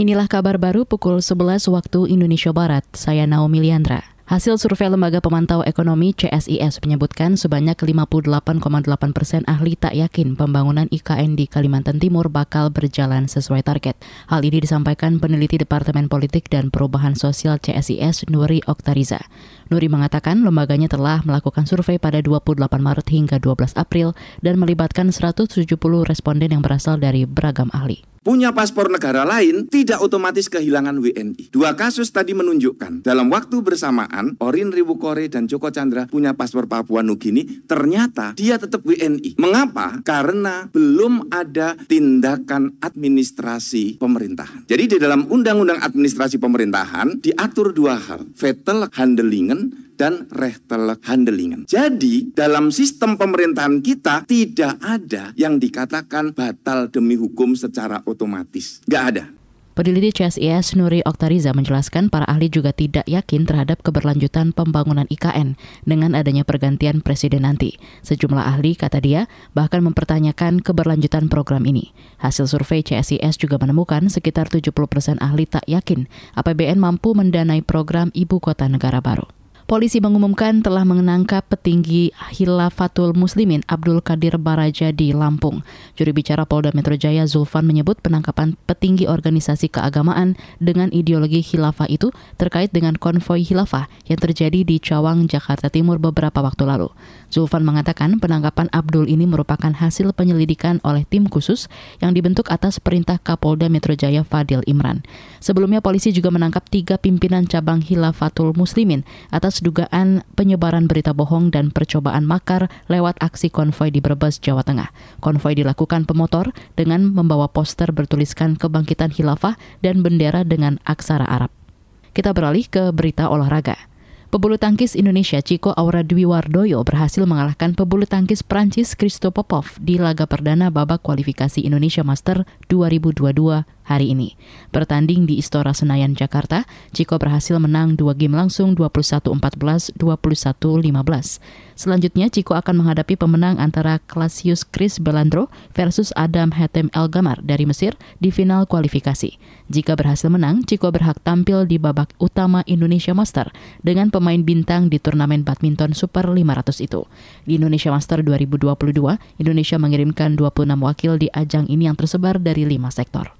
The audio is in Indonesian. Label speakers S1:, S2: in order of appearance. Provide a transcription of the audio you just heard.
S1: Inilah kabar baru pukul 11 waktu Indonesia Barat. Saya Naomi Liandra. Hasil survei Lembaga Pemantau Ekonomi CSIS menyebutkan sebanyak 58,8 persen ahli tak yakin pembangunan IKN di Kalimantan Timur bakal berjalan sesuai target. Hal ini disampaikan peneliti Departemen Politik dan Perubahan Sosial CSIS Nuri Oktariza. Nuri mengatakan lembaganya telah melakukan survei pada 28 Maret hingga 12 April dan melibatkan 170 responden yang berasal dari beragam ahli
S2: punya paspor negara lain tidak otomatis kehilangan WNI. Dua kasus tadi menunjukkan dalam waktu bersamaan Orin Riwukore dan Joko Chandra punya paspor Papua Nugini, ternyata dia tetap WNI. Mengapa? Karena belum ada tindakan administrasi pemerintahan. Jadi di dalam Undang-Undang Administrasi Pemerintahan diatur dua hal, Vettel Handelingen dan Rechtelhandelingen. Jadi dalam sistem pemerintahan kita tidak ada yang dikatakan batal demi hukum secara otomatis. Nggak ada.
S1: Peneliti CSIS Nuri Oktariza menjelaskan para ahli juga tidak yakin terhadap keberlanjutan pembangunan IKN dengan adanya pergantian presiden nanti. Sejumlah ahli, kata dia, bahkan mempertanyakan keberlanjutan program ini. Hasil survei CSIS juga menemukan sekitar 70 persen ahli tak yakin APBN mampu mendanai program ibu kota negara baru. Polisi mengumumkan telah menangkap petinggi Hilafatul Muslimin Abdul Qadir Baraja di Lampung. Juri bicara Polda Metro Jaya Zulfan menyebut penangkapan petinggi organisasi keagamaan dengan ideologi khilafah itu terkait dengan konvoi khilafah yang terjadi di Cawang, Jakarta Timur beberapa waktu lalu. Zulfan mengatakan penangkapan Abdul ini merupakan hasil penyelidikan oleh tim khusus yang dibentuk atas perintah Kapolda Metro Jaya Fadil Imran. Sebelumnya polisi juga menangkap tiga pimpinan cabang Hilafatul Muslimin atas dugaan penyebaran berita bohong dan percobaan makar lewat aksi konvoi di Brebes, Jawa Tengah. Konvoi dilakukan pemotor dengan membawa poster bertuliskan kebangkitan khilafah dan bendera dengan aksara Arab. Kita beralih ke berita olahraga. Pebulu tangkis Indonesia Chico Aura Dwi Wardoyo berhasil mengalahkan pebulu tangkis Prancis Christo Popov di laga perdana babak kualifikasi Indonesia Master 2022 hari ini. Bertanding di Istora Senayan, Jakarta, Chico berhasil menang dua game langsung 21-14, 21-15. Selanjutnya, Chico akan menghadapi pemenang antara Clasius Chris Belandro versus Adam Hatem Elgamar dari Mesir di final kualifikasi. Jika berhasil menang, Chico berhak tampil di babak utama Indonesia Master dengan pemain bintang di turnamen badminton Super 500 itu. Di Indonesia Master 2022, Indonesia mengirimkan 26 wakil di ajang ini yang tersebar dari lima sektor.